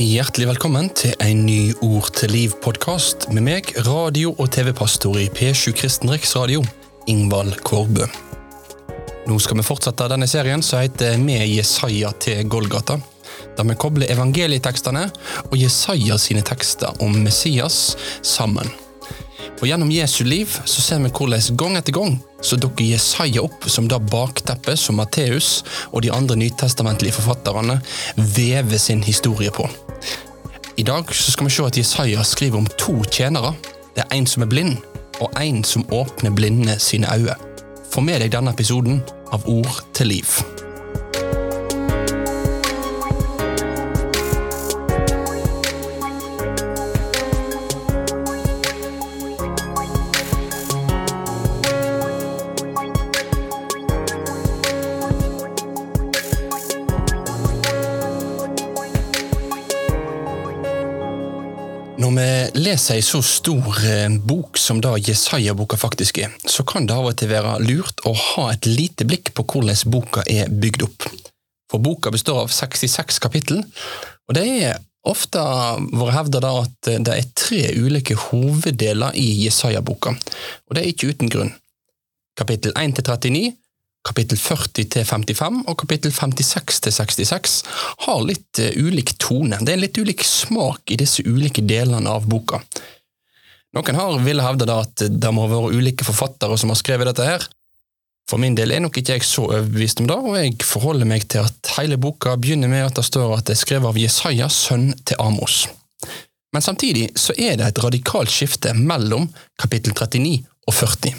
Hjertelig velkommen til en ny Ord til liv-podkast med meg, radio- og TV-pastor i P7 Kristen Riksradio, Ingvald Kårbø. Nå skal vi fortsette denne serien som heter Med Jesaja til Golgata, der vi kobler evangelietekstene og Jesaja sine tekster om Messias sammen. For Gjennom Jesu liv så ser vi hvordan gang etter gang så dukker Jesaja opp som det bakteppet som Matteus og de andre nytestamentlige forfatterne vever sin historie på. I dag så skal vi se at Jesaja skriver om to tjenere. Det er en som er blind, og en som åpner blinde sine øyne. Få med deg denne episoden av Ord til liv. Når vi leser ei så stor eh, bok som da Jesaja-boka faktisk er, så kan det av og til være lurt å ha et lite blikk på hvordan boka er bygd opp. For boka består av 66 kapittel, og det er ofte vært hevda at det er tre ulike hoveddeler i Jesaja-boka, og det er ikke uten grunn. Kapittel 1 til 39 Kapittel 40 til 55 og kapittel 56 til 66 har litt uh, ulik tone. Det er litt ulik smak i disse ulike delene av boka. Noen har ville hevde at det må ha vært ulike forfattere som har skrevet dette her. For min del er nok ikke jeg så overbevist om det, og jeg forholder meg til at hele boka begynner med at det står at det er skrevet av Jesaja, sønn til Amos. Men samtidig så er det et radikalt skifte mellom kapittel 39 og 40.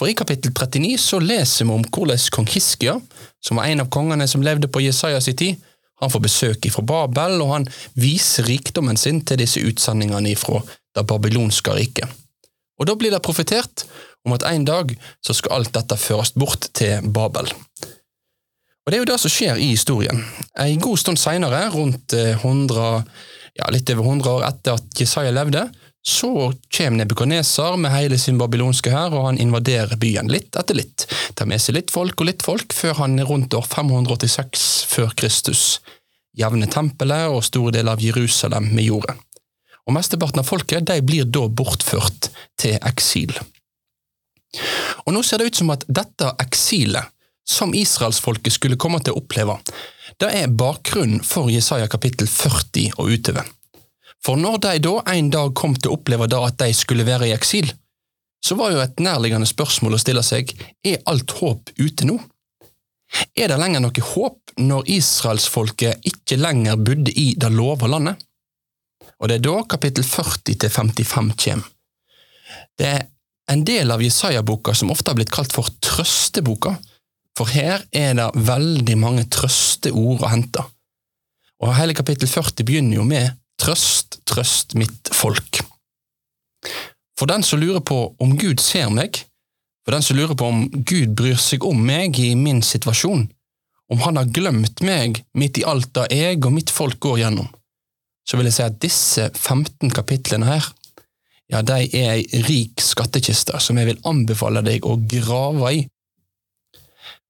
For i kapittel 39 så leser vi om hvordan kong Hiskia, som var en av kongene som levde på Jesajas tid, han får besøk fra Babel, og han viser rikdommen sin til disse utsendingene fra det babylonske riket. Og da blir det profetert om at en dag så skal alt dette føres bort til Babel. Og Det er jo det som skjer i historien. En god stund seinere, rundt 100, ja, litt over 100 år etter at Jesaja levde, så kommer Nebukadneser med hele sin babylonske hær, og han invaderer byen litt etter litt. Tar med seg litt folk og litt folk, før han rundt år 586 før Kristus jevner tempelet og store deler av Jerusalem med jordet. Og Mesteparten av folket de blir da bortført til eksil. Og Nå ser det ut som at dette eksilet, som israelsfolket skulle komme til å oppleve, det er bakgrunnen for Jesaja kapittel 40 og utover. For når de da en dag kom til å oppleve da at de skulle være i eksil, så var jo et nærliggende spørsmål å stille seg er alt håp ute nå? Er det lenger noe håp når israelsfolket ikke lenger bodde i det lova landet? Og det er da kapittel 40 til 55 kommer. Det er en del av Jesaja-boka som ofte har blitt kalt for trøsteboka, for her er det veldig mange trøsteord å hente. Og hele kapittel 40 begynner jo med Trøst, trøst mitt folk. For den som lurer på om Gud ser meg, for den som lurer på om Gud bryr seg om meg i min situasjon, om han har glemt meg midt i alt det jeg og mitt folk går gjennom, så vil jeg si at disse 15 kapitlene her, ja, de er ei rik skattkiste som jeg vil anbefale deg å grave i.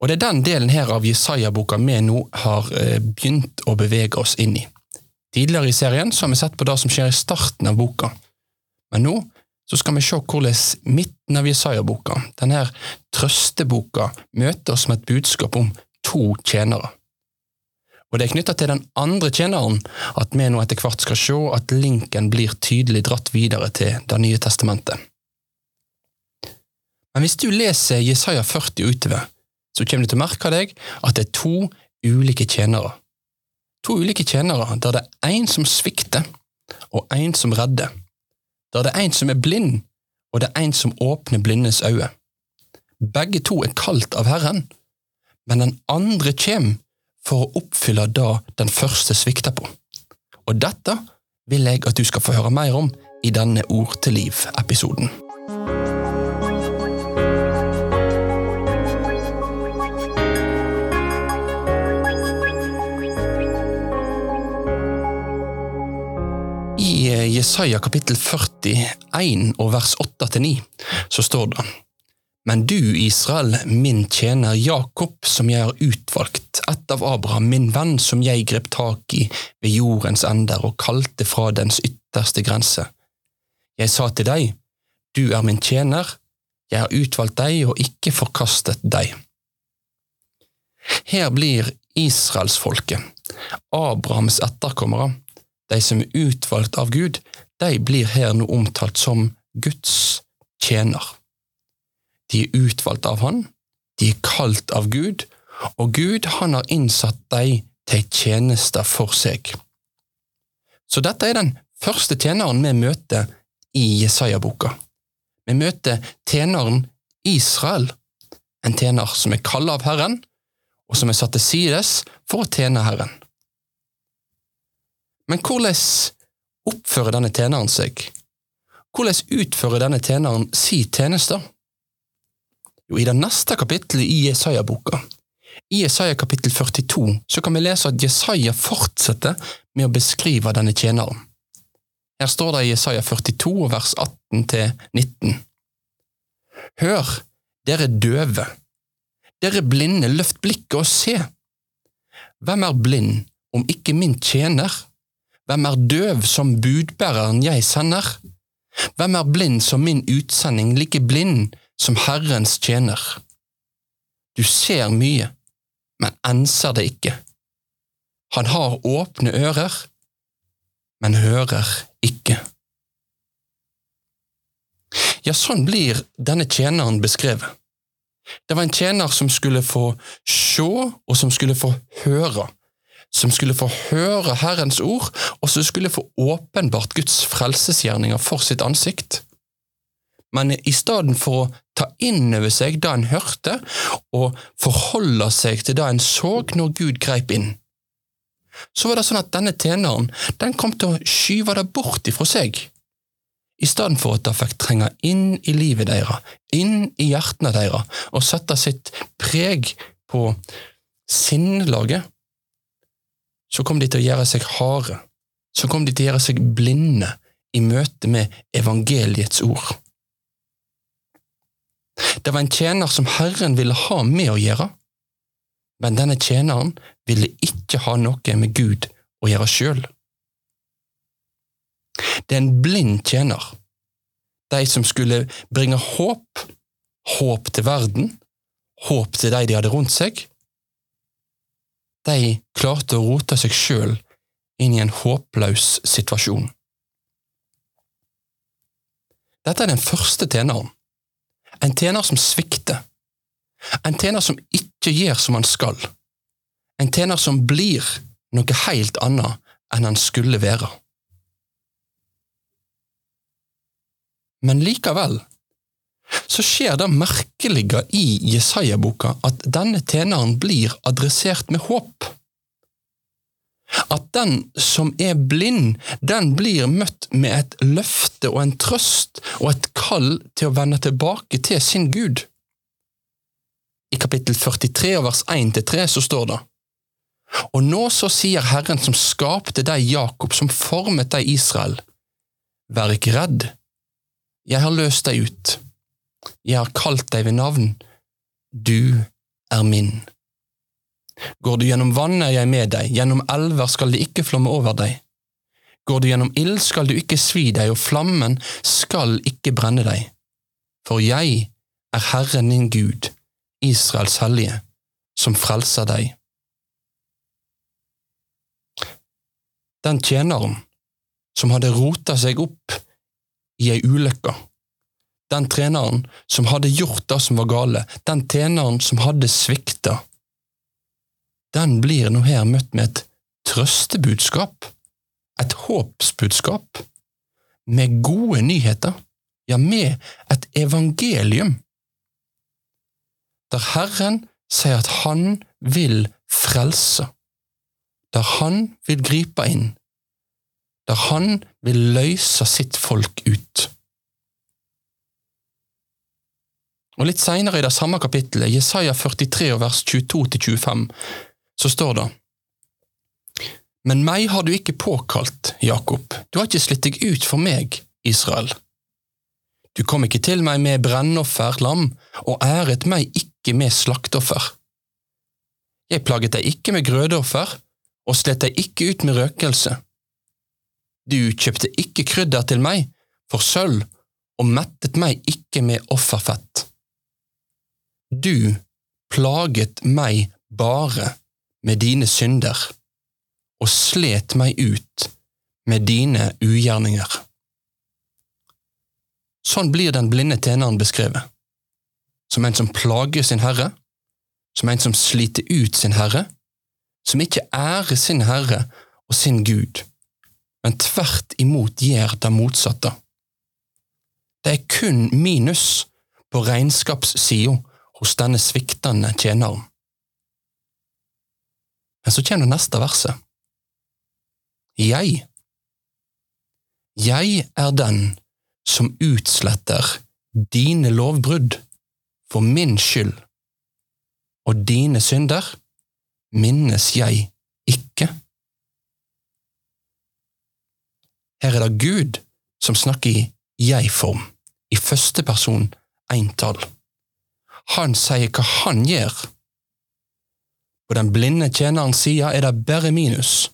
Og det er den delen her av Jesaja-boka vi nå har begynt å bevege oss inn i. Tidligere i serien så har vi sett på det som skjer i starten av boka, men nå så skal vi se hvordan midten av Jesaja-boka, denne trøsteboka, møter oss med et budskap om to tjenere. Og Det er knytta til den andre tjeneren at vi nå etter hvert skal se at linken blir tydelig dratt videre til Det nye testamentet. Men hvis du leser Jesaja 40 utover, så kommer du til å merke deg at det er to ulike tjenere. To ulike tjenere der det er en som svikter, og en som redder. Der det er en som er blind, og det er en som åpner blindes øyne. Begge to er kalt av Herren, men den andre kommer for å oppfylle det den første svikter på. Og dette vil jeg at du skal få høre mer om i denne Ord til liv-episoden. I Jesaja kapittel 41 og vers 8-9 så står det Men du, Israel, min tjener Jakob, som jeg har utvalgt, ett av Abraham, min venn, som jeg grep tak i ved jordens ender og kalte fra dens ytterste grense. Jeg sa til deg, du er min tjener, jeg har utvalgt deg og ikke forkastet deg. Her blir israelsfolket, Abrahams etterkommere, de som er utvalgt av Gud, de blir her nå omtalt som Guds tjener. De er utvalgt av Han, de er kalt av Gud, og Gud han har innsatt dem til tjenester for seg. Så dette er den første tjeneren vi møter i Jesaja-boka. Vi møter tjeneren Israel, en tjener som er kallet av Herren, og som er satt til sides for å tjene Herren. Men hvordan oppfører denne tjeneren seg? Hvordan utfører denne tjeneren si tjeneste? Jo, I det neste kapittelet i Jesaja-boka, i Jesaja kapittel 42, så kan vi lese at Jesaja fortsetter med å beskrive denne tjeneren. Her står det i Jesaja 42, vers 18 19. Hør, dere døve, dere blinde, løft blikket og se. Hvem er blind om ikke min tjener? Hvem er døv som budbæreren jeg sender? Hvem er blind som min utsending, like blind som Herrens tjener? Du ser mye, men enser det ikke. Han har åpne ører, men hører ikke. Ja, sånn blir denne tjeneren beskrevet. Det var en tjener som skulle få se, og som skulle få høre som skulle få høre Herrens ord, og som skulle få åpenbart Guds frelsesgjerninger for sitt ansikt. Men i stedet for å ta inn over seg det en hørte, og forholde seg til det en så når Gud greip inn, så var det sånn at denne tjeneren den kom til å skyve det bort ifra seg, i stedet for at det fikk trenge inn i livet deres, inn i hjertene deres, og sette sitt preg på sinnelaget så kom de til å gjøre seg harde, så kom de til å gjøre seg blinde i møte med evangeliets ord. Det var en tjener som Herren ville ha med å gjøre, men denne tjeneren ville ikke ha noe med Gud å gjøre sjøl. Det er en blind tjener, de som skulle bringe håp, håp til verden, håp til de de hadde rundt seg, de klarte å rote seg sjøl inn i en håpløs situasjon. Dette er den første tjeneren. En tjener som svikter. En tjener som ikke gjør som han skal. En tjener som blir noe helt annet enn han skulle være. Men likevel så skjer det merkelige i Jesaja-boka at denne tjeneren blir adressert med håp. At den som er blind, den blir møtt med et løfte og en trøst og et kall til å vende tilbake til sin Gud. I kapittel 43 vers 1-3 så står det Og nå så sier Herren som skapte deg Jakob, som formet deg Israel, vær ikke redd, jeg har løst deg ut jeg har kalt deg ved navn, du er min. Går du gjennom vannet, er jeg med deg, gjennom elver skal det ikke flomme over deg. Går du gjennom ild, skal du ikke svi deg, og flammen skal ikke brenne deg. For jeg er Herren din Gud, Israels hellige, som frelser deg. Den tjeneren som hadde rota seg opp i ei ulykke, den treneren som hadde gjort det som var gale, den tjeneren som hadde svikta, den blir nå her møtt med et trøstebudskap, et håpsbudskap, med gode nyheter, ja, med et evangelium, der Herren sier at Han vil frelse, der Han vil gripe inn, der Han vil løse sitt folk ut. Og Litt seinere i det samme kapittelet, Jesaja 43 vers 22–25, så står det Men meg har du ikke påkalt, Jakob, du har ikke slitt deg ut for meg, Israel. Du kom ikke til meg med brennoffer, lam, og æret meg ikke med slakteoffer. Jeg plaget deg ikke med grødeoffer, og slet deg ikke ut med røkelse. Du kjøpte ikke krydder til meg for sølv, og mettet meg ikke med offerfett. Du plaget meg bare med dine synder, og slet meg ut med dine ugjerninger. Sånn blir den blinde tjeneren beskrevet. Som en som plager sin herre, som en som sliter ut sin herre, som ikke ærer sin herre og sin Gud, men tvert imot gjør det motsatte. Det er kun minus på regnskapssida hos denne sviktende tjeneren. Men så kommer neste verset. Jeg. Jeg er den som utsletter dine lovbrudd for min skyld, og dine synder minnes jeg ikke. Her er det Gud som snakker i jeg-form, i første person entall. Han sier hva han gjør. På den blinde tjenerens side er det bare minus,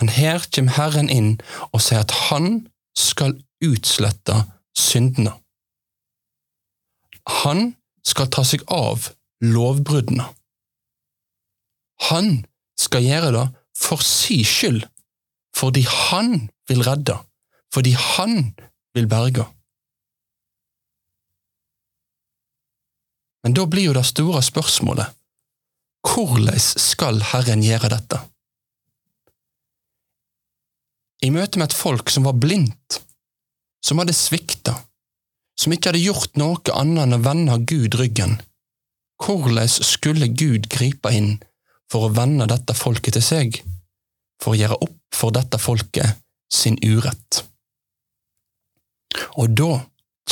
men her kommer Herren inn og sier at han skal utslette syndene. Han skal ta seg av lovbruddene. Han skal gjøre det for si skyld, fordi han vil redde, fordi han vil berge. Men da blir jo det store spørsmålet hvordan skal Herren gjøre dette? I møte med et folk som var blindt, som hadde svikta, som ikke hadde gjort noe annet enn å vende Gud ryggen, hvordan skulle Gud gripe inn for å vende dette folket til seg, for å gjøre opp for dette folket sin urett? Og da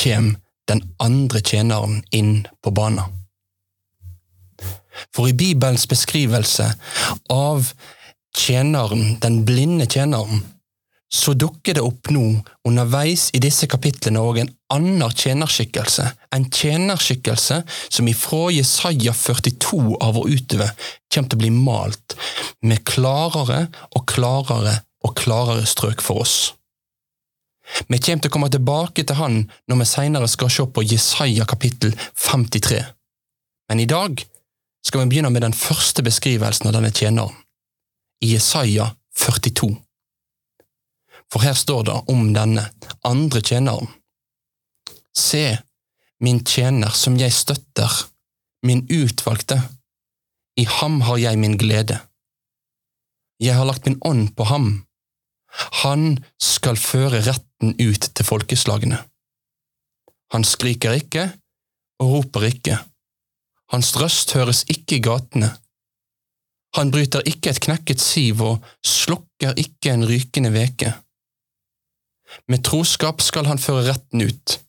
kjem den andre tjeneren inn på banen. For i Bibelens beskrivelse av tjeneren, den blinde tjeneren, så dukker det opp nå, underveis i disse kapitlene, òg en annen tjenerskikkelse. En tjenerskikkelse som ifra Jesaja 42 av og utover kommer til å bli malt med klarere og klarere og klarere strøk for oss. Vi kommer til å komme tilbake til han når vi senere skal se på Jesaja kapittel 53. Men i dag skal vi begynne med den første beskrivelsen av denne tjeneren, i Jesaja 42. For her står det om denne andre tjeneren. Se, min tjener som jeg støtter, min utvalgte, i ham har jeg min glede. Jeg har lagt min ånd på ham. Han skal føre retten ut til folkeslagene. Han skriker ikke og roper ikke. Hans røst høres ikke i gatene. Han bryter ikke et knekket siv og slukker ikke en rykende veke. Med troskap skal han føre retten ut.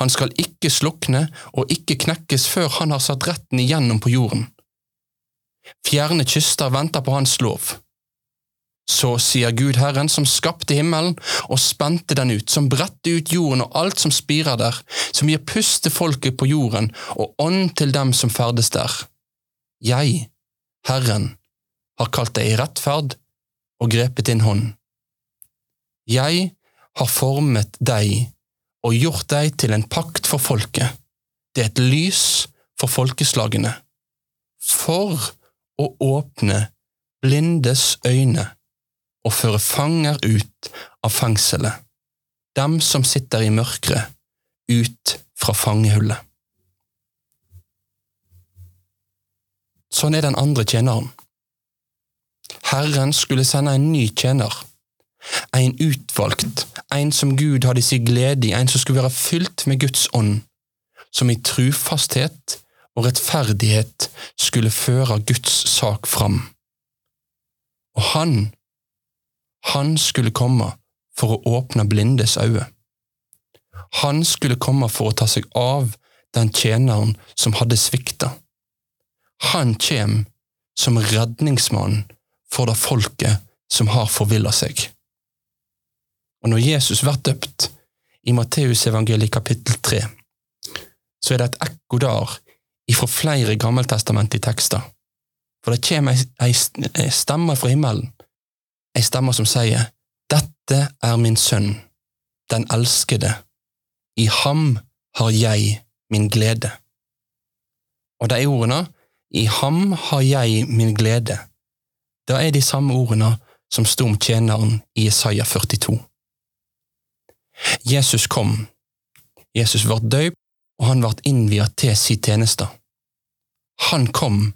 Han skal ikke slukne og ikke knekkes før han har satt retten igjennom på jorden. Fjerne kyster venter på hans lov. Så sier Gud Herren, som skapte himmelen og spente den ut, som bredte ut jorden og alt som spirer der, som gir pust til folket på jorden og ånd til dem som ferdes der. Jeg, Herren, har kalt deg i rettferd og grepet din hånd. Jeg har formet deg og gjort deg til en pakt for folket. Det er et lys for folkeslagene, for å åpne blindes øyne og føre fanger ut av fengselet, dem som sitter i mørket, ut fra fangehullet. Sånn er den andre tjeneren. Herren skulle sende en ny tjener en utvalgt, en som Gud hadde sin glede i, en som skulle være fylt med Guds ånd, som i trufasthet og rettferdighet skulle føre Guds sak fram. Og han, han skulle komme for å åpne blindes øyne. Han skulle komme for å ta seg av den tjeneren som hadde svikta. Han kjem som redningsmann for det folket som har forvilla seg. Og når Jesus blir døpt i Matteusevangeliet kapittel 3, så er det et ekko der ifra flere gammeltestamentlige tekster. For det kommer ei stemme fra himmelen, ei stemme som sier, Dette er min sønn, den elskede, i ham har jeg min glede. Og de ordene, i ham har jeg min glede, da er de samme ordene som sto om tjeneren i Isaiah 42. Jesus kom, Jesus ble døypt, og han ble innviet til sin tjeneste. Han kom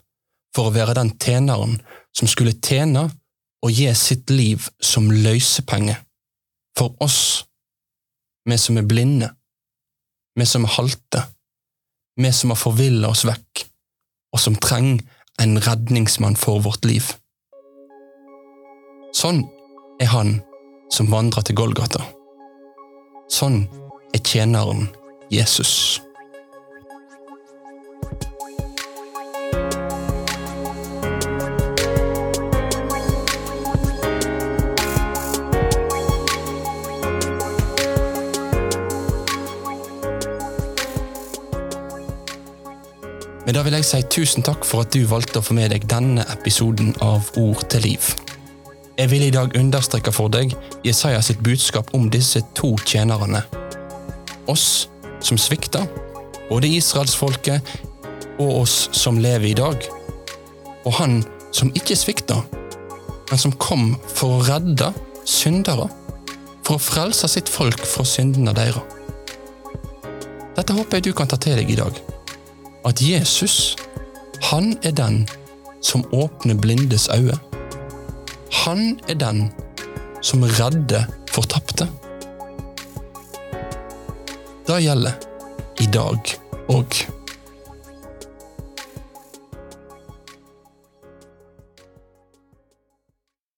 for å være den tjeneren som skulle tjene og gi sitt liv som løsepenge for oss, vi som er blinde, vi som er halte, vi som har forvilla oss vekk, og som trenger en redningsmann for vårt liv. Sånn er han som vandrer til Golgata. Sånn er tjeneren Jesus. Vil jeg si tusen takk for at du valgte å få med deg denne episoden av Ord til liv. Jeg vil i dag understreke for deg Jesaja sitt budskap om disse to tjenerne. Oss som svikter, både israelsfolket og oss som lever i dag. Og han som ikke svikter, men som kom for å redde syndere, for å frelse sitt folk fra syndene deres. Dette håper jeg du kan ta til deg i dag at Jesus, han er den som åpner blindes øyne. Han er den som redder fortapte. Det gjelder i dag òg.